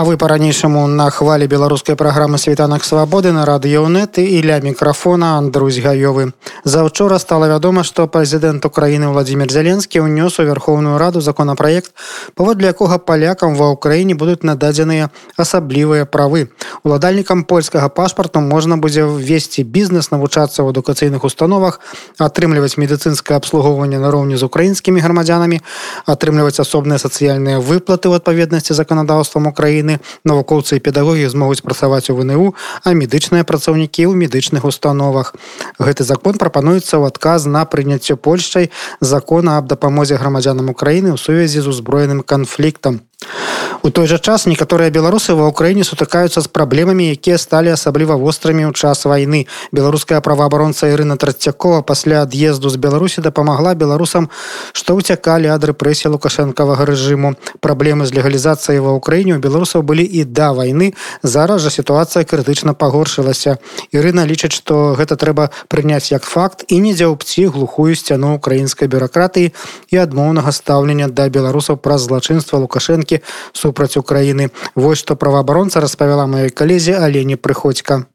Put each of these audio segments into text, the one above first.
А вы по-ранейшаму на хвале беларускай праграмы світанак свабоды на радыёнеты і ля мікрафона Андрусь гаёвы. Заўчора стала вядома, што прэзідэнт Украіны Владзімир Зяленскі ўнёс у верхоўную раду законапраект, паводле якога палякам ва ўкраіне будуць нададзеныя асаблівыя правы. Уладальнікам польскага пашпарту можна будзе ввесці бізнес, навучацца ў адукацыйных установах, атрымліваць медыцынскае абслугоўванне нароўні з украінскімі грамадзянамі, атрымліваць асобныя сацыяльныя выплаты ў адпаведнасці заканадаўствам Украіны краіны навукоўцы і педагогі змогуць працаваць у вНУ а медычныя працаўнікі ў медычных установах гэты закон прапануецца ў адказ на прыняцце польшчай закона аб дапамозе грамадзянам украіны ў сувязі з узброеным канфліктам У той жа час некаторыя беларусы ва ўкраіне сутыкаюцца з праблемамі, якія сталі асабліва вострымі ў час вайны. Беларуская праваабаронца Ірына Трацякова пасля ад'езду з Беларусі дапамагла беларусам, што ўцякалі ад рэпрэсія лукашэнкавага рэжыму. Праблемы з легалізацыяй ва ўкраіне у беларусаў былі і да вайны. Зараз жа сітуацыя крытычна пагоршылася. Ірына лічыць, што гэта трэба прыняць як факт і не дзяўпці глухую сцяну украінскай бюракратыі і адмоўнага стаўлення да беларусаў праз злачынства лукашэнкі папросткі супраць Украіны. Вось што праваабаронца распавяла маёй калезе Алені Прыходька.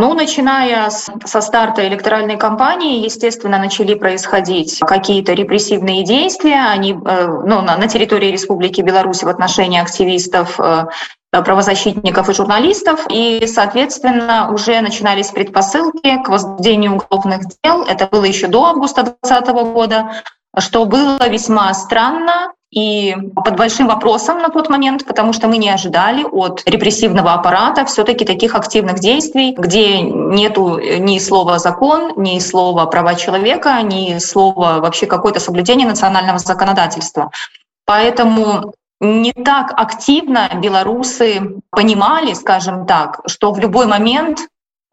Ну, начиная с, со старта электоральной кампании, естественно, начали происходить какие-то репрессивные действия они, э, ну, на, территории Республики Беларусь в отношении активистов э, правозащитников и журналистов. И, соответственно, уже начинались предпосылки к возбуждению уголовных дел. Это было еще до августа 2020 года, что было весьма странно, и под большим вопросом на тот момент, потому что мы не ожидали от репрессивного аппарата все-таки таких активных действий, где нету ни слова закон, ни слова права человека, ни слова вообще какое-то соблюдение национального законодательства. Поэтому не так активно белорусы понимали, скажем так, что в любой момент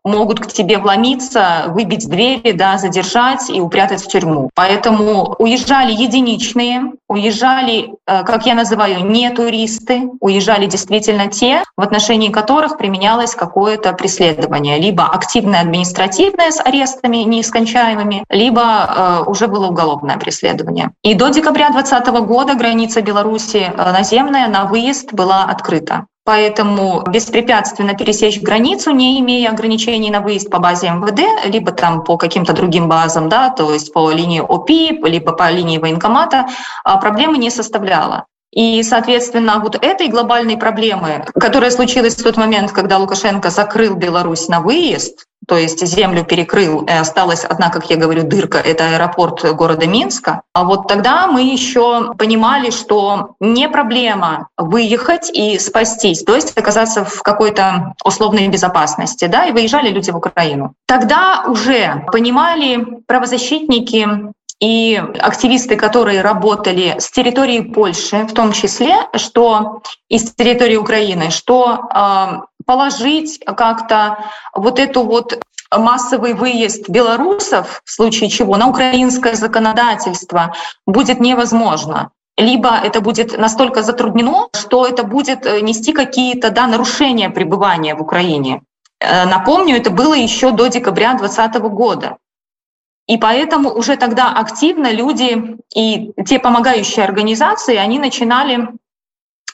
могут к тебе вломиться, выбить двери, да, задержать и упрятать в тюрьму. Поэтому уезжали единичные, уезжали, э, как я называю, не туристы, уезжали действительно те, в отношении которых применялось какое-то преследование, либо активное административное с арестами неискончаемыми, либо э, уже было уголовное преследование. И до декабря 2020 года граница Беларуси э, наземная на выезд была открыта. Поэтому беспрепятственно пересечь границу, не имея ограничений на выезд по базе МВД, либо там по каким-то другим базам, да, то есть по линии ОПИ, либо по линии военкомата, а, проблемы не составляла. И, соответственно, вот этой глобальной проблемы, которая случилась в тот момент, когда Лукашенко закрыл Беларусь на выезд, то есть землю перекрыл, и осталась одна, как я говорю, дырка, это аэропорт города Минска. А вот тогда мы еще понимали, что не проблема выехать и спастись, то есть оказаться в какой-то условной безопасности, да, и выезжали люди в Украину. Тогда уже понимали правозащитники и активисты, которые работали с территории Польши, в том числе, что из территории Украины, что э, положить как-то вот эту вот массовый выезд белорусов, в случае чего на украинское законодательство будет невозможно. Либо это будет настолько затруднено, что это будет э, нести какие-то да, нарушения пребывания в Украине. Э, напомню, это было еще до декабря 2020 года. И поэтому уже тогда активно люди и те помогающие организации, они начинали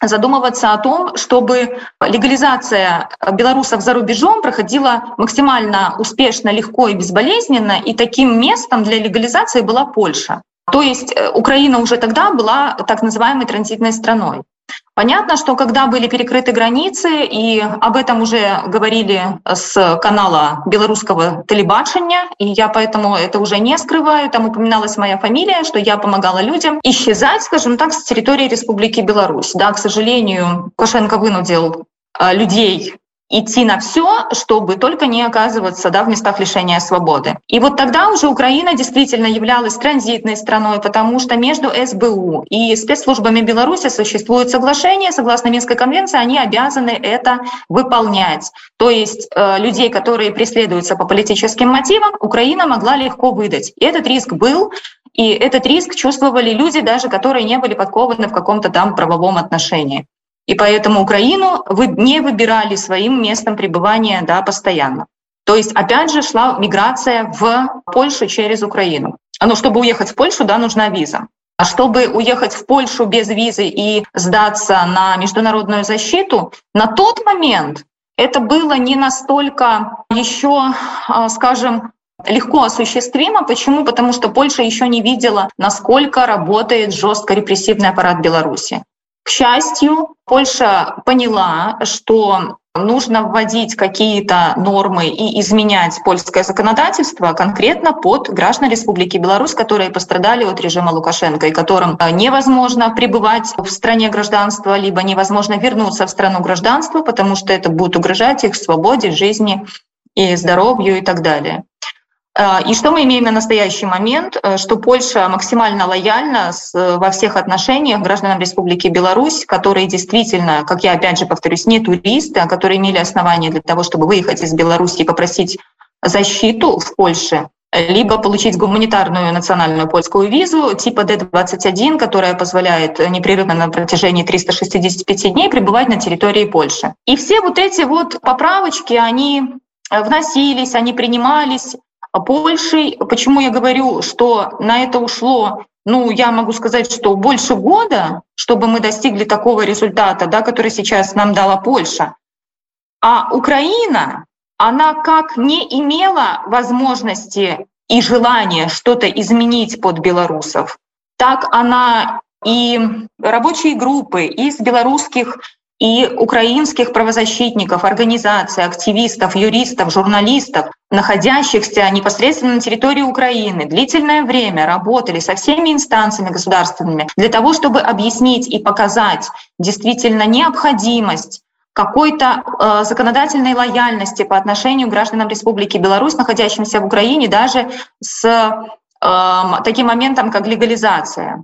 задумываться о том, чтобы легализация белорусов за рубежом проходила максимально успешно, легко и безболезненно, и таким местом для легализации была Польша. То есть э, Украина уже тогда была так называемой транзитной страной. Понятно, что когда были перекрыты границы, и об этом уже говорили с канала белорусского телебачения, и я поэтому это уже не скрываю, там упоминалась моя фамилия, что я помогала людям исчезать, скажем так, с территории Республики Беларусь. Да, к сожалению, Лукашенко вынудил э, людей идти на все, чтобы только не оказываться да, в местах лишения свободы. И вот тогда уже Украина действительно являлась транзитной страной, потому что между СБУ и спецслужбами Беларуси существует соглашение, согласно Минской конвенции, они обязаны это выполнять. То есть э, людей, которые преследуются по политическим мотивам, Украина могла легко выдать. И этот риск был, и этот риск чувствовали люди, даже которые не были подкованы в каком-то там правовом отношении. И поэтому Украину вы не выбирали своим местом пребывания да, постоянно. То есть, опять же, шла миграция в Польшу через Украину. Но чтобы уехать в Польшу, да, нужна виза. чтобы уехать в Польшу без визы и сдаться на международную защиту, на тот момент это было не настолько еще, а, скажем, легко осуществимо. Почему? Потому что Польша еще не видела, насколько работает жестко репрессивный аппарат Беларуси. К счастью, Польша поняла, что нужно вводить какие-то нормы и изменять польское законодательство конкретно под граждан Республики Беларусь, которые пострадали от режима Лукашенко и которым э, невозможно пребывать в стране гражданства, либо невозможно вернуться в страну гражданства, потому что это будет угрожать их свободе, жизни и здоровью и так далее. Э, и что мы имеем на настоящий момент? Э, что Польша максимально лояльна э, во всех отношениях гражданам Республики Беларусь, которые действительно, как я опять же повторюсь, не туристы, а которые имели основания для того, чтобы выехать из Беларуси и попросить защиту в Польше, либо получить гуманитарную национальную польскую визу типа D21, которая позволяет непрерывно на протяжении 365 дней пребывать на территории Польши. И все вот эти вот поправочки, они вносились, они принимались Польшей. Почему я говорю, что на это ушло, ну, я могу сказать, что больше года, чтобы мы достигли такого результата, да, который сейчас нам дала Польша. А Украина, она как не имела возможности и желания что-то изменить под белорусов, так она и рабочие группы из белорусских и украинских правозащитников, организаций, активистов, юристов, журналистов, находящихся непосредственно на территории Украины, длительное время работали со всеми инстанциями государственными для того, чтобы объяснить и показать действительно необходимость какой-то э, законодательной лояльности по отношению к гражданам Республики Беларусь, находящимся в Украине, даже с э, таким моментом, как легализация.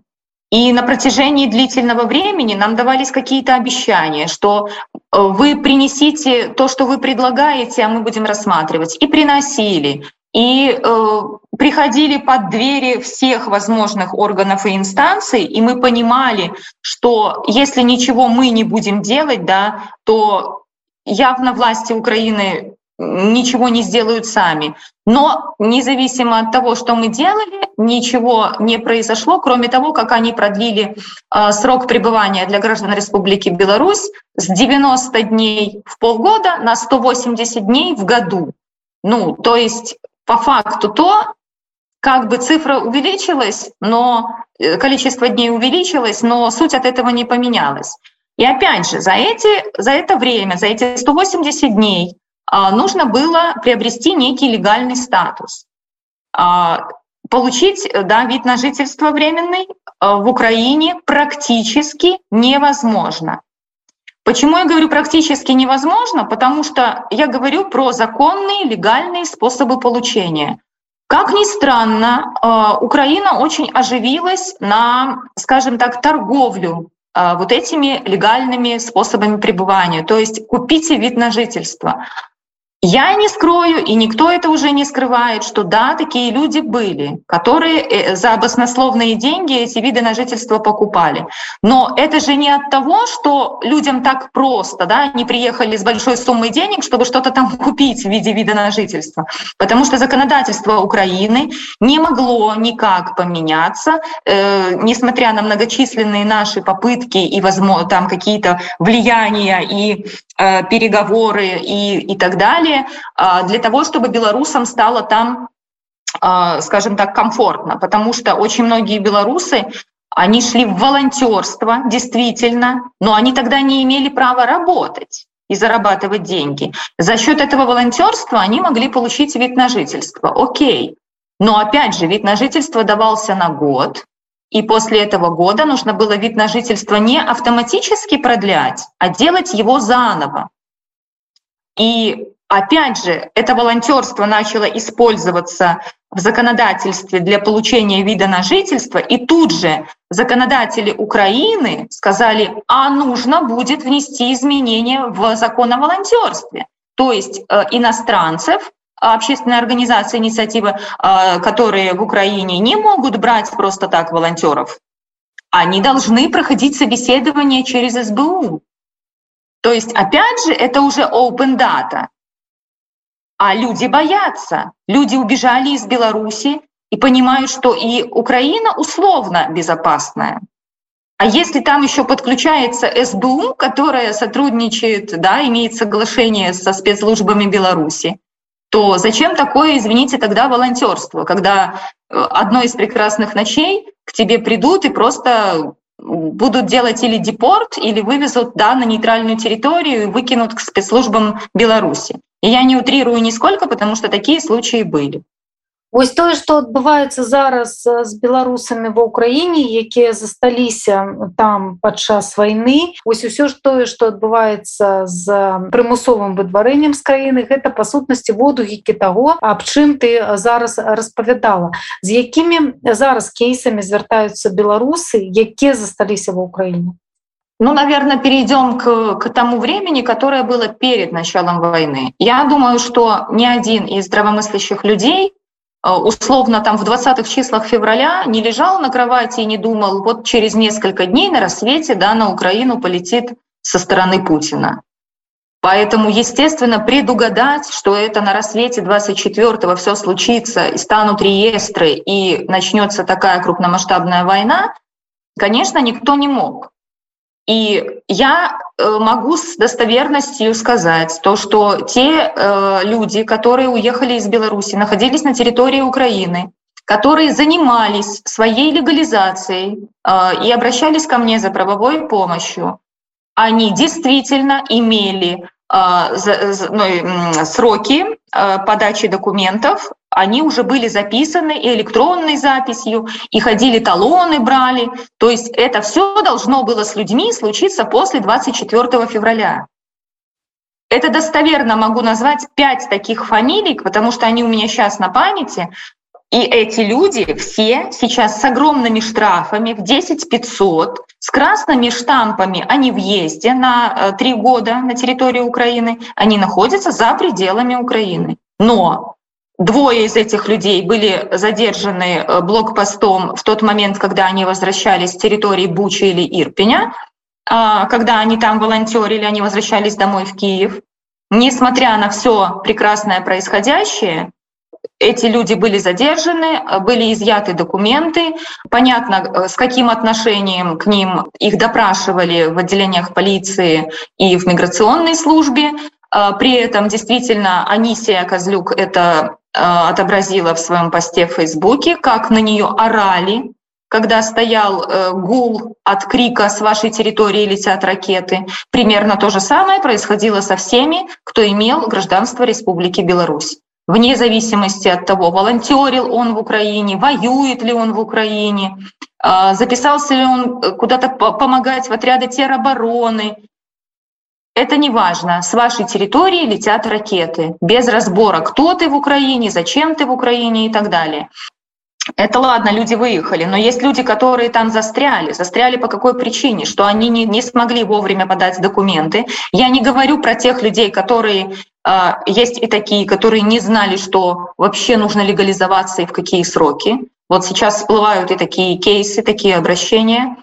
И на протяжении длительного времени нам давались какие-то обещания, что э, вы принесите то, что вы предлагаете, а мы будем рассматривать. И приносили, и э, приходили под двери всех возможных органов и инстанций, и мы понимали, что если ничего мы не будем делать, да, то явно власти Украины ничего не сделают сами. Но независимо от того, что мы делали, ничего не произошло, кроме того, как они продлили э, срок пребывания для граждан Республики Беларусь с 90 дней в полгода на 180 дней в году. Ну, то есть по факту то, как бы цифра увеличилась, но э, количество дней увеличилось, но суть от этого не поменялась. И опять же, за, эти, за это время, за эти 180 дней а, нужно было приобрести некий легальный статус. А, получить да, вид на жительство временный а, в Украине практически невозможно. Почему я говорю практически невозможно? Потому что я говорю про законные, легальные способы получения. Как ни странно, Украина очень оживилась на, скажем так, торговлю вот этими легальными способами пребывания. То есть купите вид на жительство. Я не скрою, и никто это уже не скрывает, что да, такие люди были, которые э, за баснословные деньги эти виды на жительство покупали. Но это же не от того, что людям так просто, да, они приехали с большой суммой денег, чтобы что-то там купить в виде вида на жительство. Потому что законодательство Украины не могло никак поменяться, э, несмотря на многочисленные наши попытки и, возможно, там какие-то влияния и э, переговоры и, и так далее далее, а, для того, чтобы белорусам стало там, а, скажем так, комфортно, потому что очень многие белорусы, они шли в волонтерство, действительно, но они тогда не имели права работать и зарабатывать деньги. За счет этого волонтерства они могли получить вид на жительство. Окей. Но опять же, вид на жительство давался на год, и после этого года нужно было вид на жительство не автоматически продлять, а делать его заново. И Опять же, это волонтерство начало использоваться в законодательстве для получения вида на жительство, и тут же законодатели Украины сказали, а нужно будет внести изменения в закон о волонтерстве. То есть э, иностранцев, общественные организации, инициативы, э, которые в Украине не могут брать просто так волонтеров, они должны проходить собеседование через СБУ. То есть, опять же, это уже open data. А люди боятся. Люди убежали из Беларуси, и понимают, что и Украина условно безопасная. А если там еще подключается СБУ, которая сотрудничает, да, имеет соглашение со спецслужбами Беларуси, то зачем такое, извините, тогда волонтерство, когда э, одной из прекрасных ночей к тебе придут и просто будут делать или депорт, или вывезут да, на нейтральную территорию и выкинут к спецслужбам Беларуси. И я не утрирую нисколько, потому что такие случаи были. Вось тое што адбываецца зараз з беларусамі ва ўкраіне якія засталіся там падчас вайны ось усё ж тое што адбываецца з прымусовым выдварэннем з краіны гэта па сутнасці водугікі таго аб чым ты зараз распавядала з якімі зараз кейсамі звяртаюцца беларусы якія засталіся ва ўкраіне Ну, наверное, перейдем к, к тому времени, которое было перед началом войны. Я думаю, что ни один из здравомыслящих людей Э, условно там в 20-х числах февраля не лежал на кровати и не думал, вот через несколько дней на рассвете да, на Украину полетит со стороны Путина. Поэтому, естественно, предугадать, что это на рассвете 24-го все случится, и станут реестры, и начнется такая крупномасштабная война, конечно, никто не мог. И я э, могу с достоверностью сказать то, что те э, люди, которые уехали из Беларуси, находились на территории Украины, которые занимались своей легализацией э, и обращались ко мне за правовой помощью, они действительно имели ну, сроки подачи документов они уже были записаны и электронной записью, и ходили талоны, брали. То есть это все должно было с людьми случиться после 24 февраля. Это достоверно могу назвать пять таких фамилий, потому что они у меня сейчас на памяти. И эти люди все сейчас с огромными штрафами в 10 500, с красными штампами о невъезде на э, три года на территории Украины, они находятся за пределами Украины. Но Двое из этих людей были задержаны э, блокпостом в тот момент, когда они возвращались с территории Бучи или Ирпеня. А, когда они там волонтерили, они возвращались домой в Киев. Несмотря на все прекрасное происходящее, эти люди были задержаны, были изъяты документы. Понятно, э, с каким отношением к ним их допрашивали в отделениях полиции и в миграционной службе. А, при этом действительно Анисия Козлюк это отобразила в своем посте в Фейсбуке, как на нее орали, когда стоял э, гул от крика «С вашей территории летят ракеты». Примерно то же самое происходило со всеми, кто имел гражданство Республики Беларусь. Вне зависимости от того, волонтерил он в Украине, воюет ли он в Украине, а, записался ли он э, куда-то помогать в отряды теробороны, это не важно. С вашей территории летят ракеты. Без разбора, кто ты в Украине, зачем ты в Украине и так далее. Это ладно, люди выехали, но есть люди, которые там застряли. Застряли по какой причине? Что они не, не смогли вовремя подать документы. Я не говорю про тех людей, которые э, есть и такие, которые не знали, что вообще нужно легализоваться и в какие сроки. Вот сейчас всплывают и такие кейсы, такие обращения.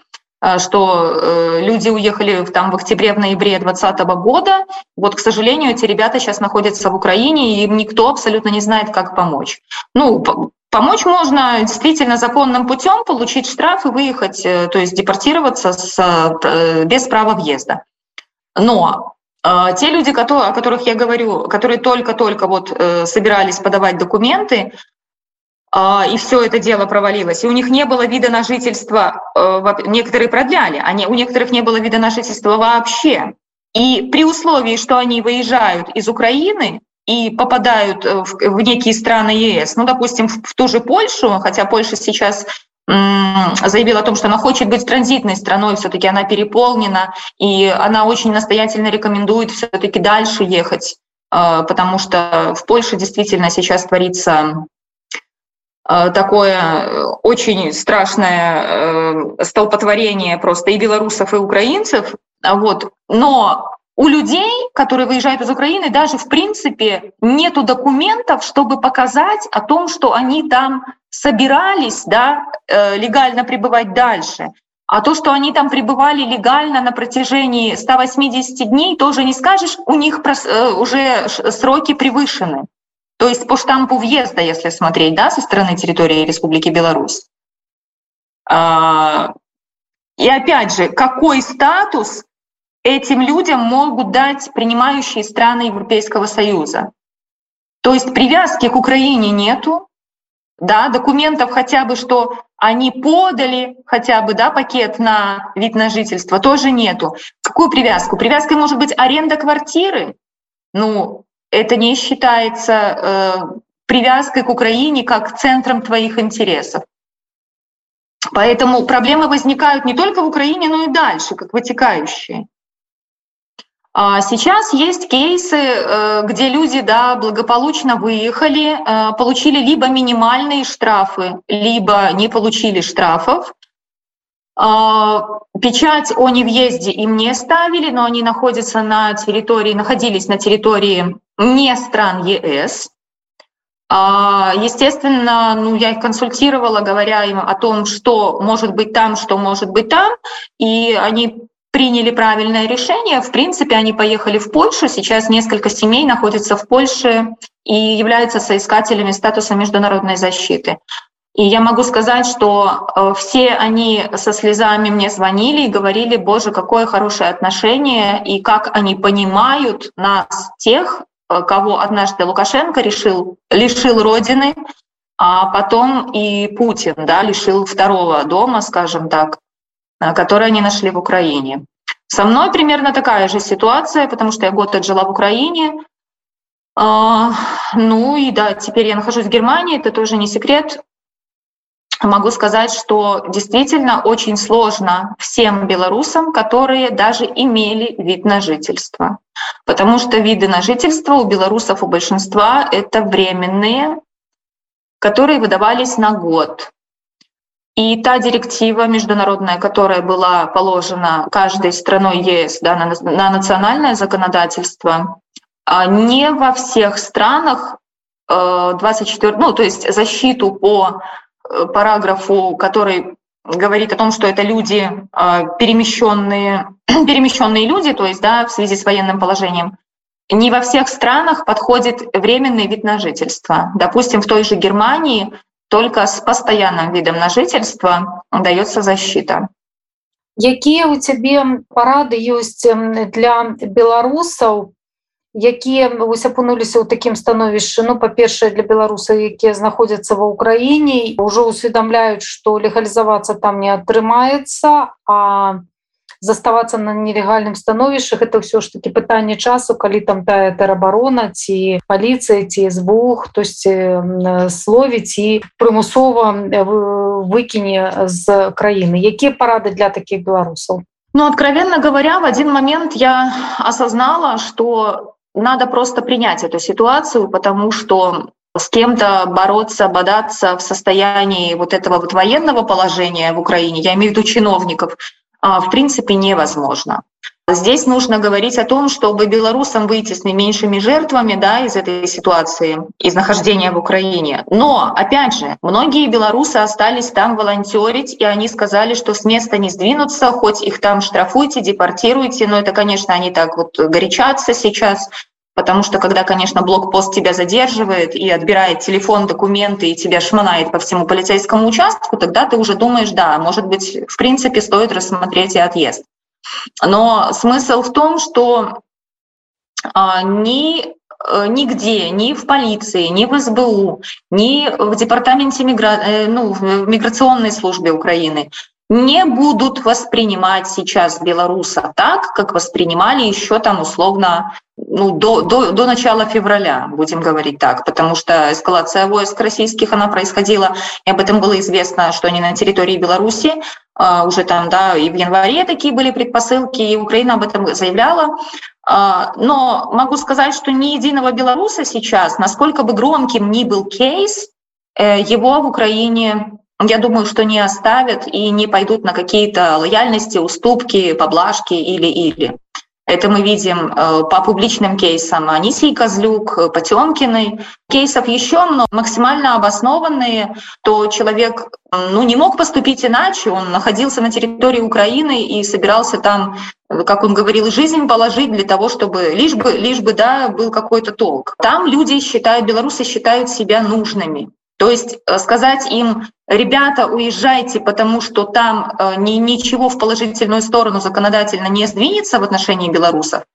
А, что э, люди уехали там в октябре, в ноябре 2020 года. Вот, к сожалению, эти ребята сейчас находятся в Украине, и им никто абсолютно не знает, как помочь. Ну, помочь можно действительно законным путем, получить штраф и выехать, э, то есть депортироваться с, э, без права въезда. Но те люди, о которых я говорю, которые только-только вот собирались подавать документы, и все это дело провалилось. И у них не было вида на жительство, э, некоторые продляли, а у некоторых не было вида на жительство вообще. И при условии, что они выезжают из Украины и попадают э, в некие страны ЕС, ну, допустим, в ту же Польшу, хотя Польша сейчас заявила о том, что она хочет быть транзитной страной, все-таки она переполнена, и она очень настоятельно рекомендует все-таки дальше ехать, э, потому что в Польше действительно сейчас творится такое э, очень страшное э, столпотворение просто и белорусов, и украинцев. Вот. Но у людей, которые выезжают из Украины, даже в принципе нету документов, чтобы показать о том, что они там собирались да, легально пребывать дальше. А то, что они там пребывали легально на протяжении 180 дней, тоже не скажешь, у них уже сроки превышены. То есть по штампу въезда, если смотреть, да, со стороны территории Республики Беларусь. А, и опять же, какой статус этим людям могут дать принимающие страны Европейского Союза? То есть привязки к Украине нету, да, документов хотя бы, что они подали хотя бы да, пакет на вид на жительство, тоже нету. Какую привязку? Привязкой может быть аренда квартиры. Ну, это не считается э, привязкой к Украине как центром твоих интересов. Поэтому проблемы возникают не только в Украине, но и дальше, как вытекающие. А сейчас есть кейсы, э, где люди да, благополучно выехали, э, получили либо минимальные штрафы, либо не получили штрафов. А, печать о невъезде им не ставили, но они находятся на территории, находились на территории не стран ЕС. А, естественно, ну, я их консультировала, говоря им о том, что может быть там, что может быть там, и они приняли правильное решение. В принципе, они поехали в Польшу. Сейчас несколько семей находятся в Польше и являются соискателями статуса международной защиты. И я могу сказать, что э, все они со слезами мне звонили и говорили, боже, какое хорошее отношение, и как они понимают нас, тех, кого однажды Лукашенко решил, лишил Родины, а потом и Путин да, лишил второго дома, скажем так. Э, которые они нашли в Украине. Со мной примерно такая же ситуация, потому что я год отжила в Украине. А, ну и да, теперь я нахожусь в Германии, это тоже не секрет. Могу сказать, что действительно очень сложно всем белорусам, которые даже имели вид на жительство. Потому что виды на жительство у белорусов, у большинства это временные, которые выдавались на год. И та директива международная, которая была положена каждой страной ЕС да, на, на национальное законодательство, а не во всех странах 24, э, ну, то есть защиту по э, параграфу, который говорит о том, что это люди э, перемещенные, перемещенные люди, то есть да, в связи с военным положением, не во всех странах подходит временный вид на жительство. Допустим, в той же Германии только с постоянным видом на жительство дается защита. Якія у цябе парады ёсць для беларусаў, якія вось апынуліся ў такім становішчы ну па-першае для беларусаў якія знаходзяцца ва ўкраіне ўжо усведамляюць што легалізавацца там не атрымаецца а заставацца на нелегальным становішчах это ўсё ж таки пытанне часу калі там тая тэрабарона ці паліцыя ці сбу хтосьці словіць і прымусова выкіне з краіны якія парады для такіх беларусаў Ну, откровенно говоря, в один момент я осознала, что надо просто принять эту ситуацию, потому что с кем-то бороться, бодаться в состоянии вот этого вот военного положения в Украине, я имею в виду чиновников, а, в принципе невозможно. Здесь нужно говорить о том, чтобы белорусам выйти с наименьшими жертвами да, из этой ситуации, из нахождения в Украине. Но, опять же, многие белорусы остались там волонтерить, и они сказали, что с места не сдвинутся, хоть их там штрафуйте, депортируйте. Но это, конечно, они так вот горячатся сейчас. Потому что когда, конечно, блокпост тебя задерживает и отбирает телефон, документы и тебя шмонает по всему полицейскому участку, тогда ты уже думаешь, да, может быть, в принципе, стоит рассмотреть и отъезд. Но смысл в том, что а, ни э, нигде, ни в полиции, ни в СБУ, ни в департаменте мигра... Э, ну, в миграционной службе Украины не будут воспринимать сейчас белоруса так, как воспринимали еще там условно ну, до, до, до начала февраля, будем говорить так, потому что эскалация войск российских, она происходила, и об этом было известно, что они на территории Беларуси, э, уже там, да, и в январе такие были предпосылки, и Украина об этом заявляла. Э, но могу сказать, что ни единого белоруса сейчас, насколько бы громким ни был кейс, э, его в Украине я думаю, что не оставят и не пойдут на какие-то лояльности, уступки, поблажки или-или. Это мы видим э, по публичным кейсам Анисии Козлюк, Потемкиной. Кейсов еще много, максимально обоснованные, то человек ну, не мог поступить иначе. Он находился на территории Украины и собирался там, как он говорил, жизнь положить для того, чтобы лишь бы, лишь бы да, был какой-то толк. Там люди считают, белорусы считают себя нужными. То есть э, сказать им, ребята, уезжайте, потому что там э, ни, ничего в положительную сторону законодательно не сдвинется в отношении белорусов,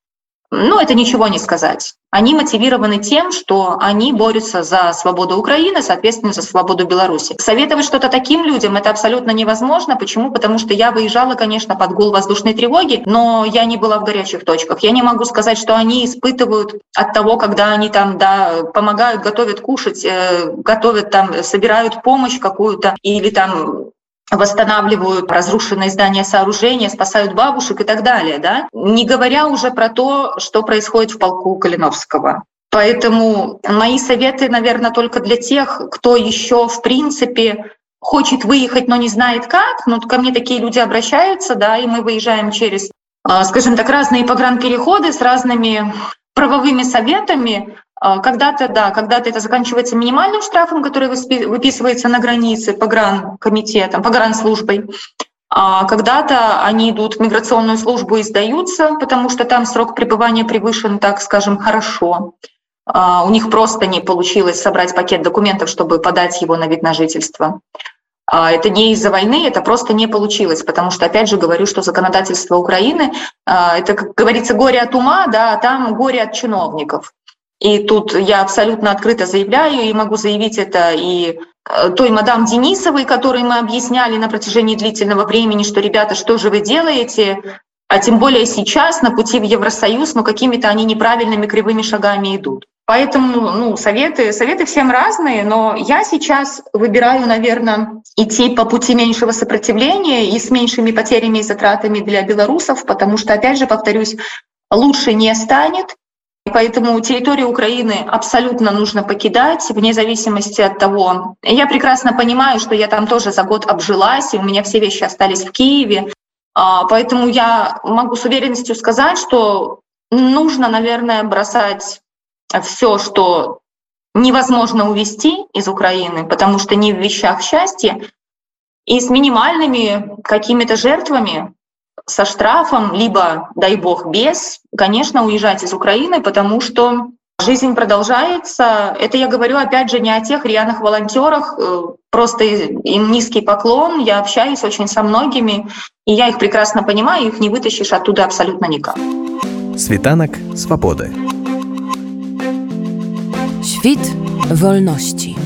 ну, это ничего не сказать. Они мотивированы тем, что они борются за свободу Украины, соответственно, за свободу Беларуси. Советовать что-то таким людям это абсолютно невозможно. Почему? Потому что я выезжала, конечно, под гул воздушной тревоги, но я не была в горячих точках. Я не могу сказать, что они испытывают от того, когда они там да, помогают, готовят кушать, э, готовят там, собирают помощь какую-то или там восстанавливают разрушенные здания, сооружения, спасают бабушек и так далее, да? Не говоря уже про то, что происходит в полку Калиновского. Поэтому мои советы, наверное, только для тех, кто еще, в принципе, хочет выехать, но не знает как. Ну, ко мне такие люди обращаются, да, и мы выезжаем через, а, скажем так, разные погранпереходы с разными правовыми советами, когда-то, да, когда-то это заканчивается минимальным штрафом, который выписывается на границе погранкомитетом, погранслужбой. А когда-то они идут в миграционную службу и сдаются, потому что там срок пребывания превышен, так скажем, хорошо. А, у них просто не получилось собрать пакет документов, чтобы подать его на вид на жительство. А, это не из-за войны, это просто не получилось, потому что, опять же, говорю, что законодательство Украины, а, это, как говорится, горе от ума, да, а там горе от чиновников. И тут я абсолютно открыто заявляю и могу заявить это и э, той мадам Денисовой, которой мы объясняли на протяжении длительного времени, что, ребята, что же вы делаете? А тем более сейчас на пути в Евросоюз, но какими-то они неправильными кривыми шагами идут. Поэтому ну, советы, советы всем разные, но я сейчас выбираю, наверное, идти по пути меньшего сопротивления и с меньшими потерями и затратами для белорусов, потому что, опять же, повторюсь, лучше не станет, Поэтому территорию Украины абсолютно нужно покидать, вне зависимости от того. Я прекрасно понимаю, что я там тоже за год обжилась, и у меня все вещи остались в Киеве. А, поэтому я могу с уверенностью сказать, что нужно, наверное, бросать все, что невозможно увести из Украины, потому что не в вещах счастья, и с минимальными какими-то жертвами со штрафом, либо, дай бог, без, конечно, уезжать из Украины, потому что жизнь продолжается. Это я говорю, опять же, не о тех рьяных волонтерах, э, просто им низкий поклон. Я общаюсь очень со многими, и я их прекрасно понимаю, их не вытащишь оттуда абсолютно никак. Світанок свободы. Świt wolności.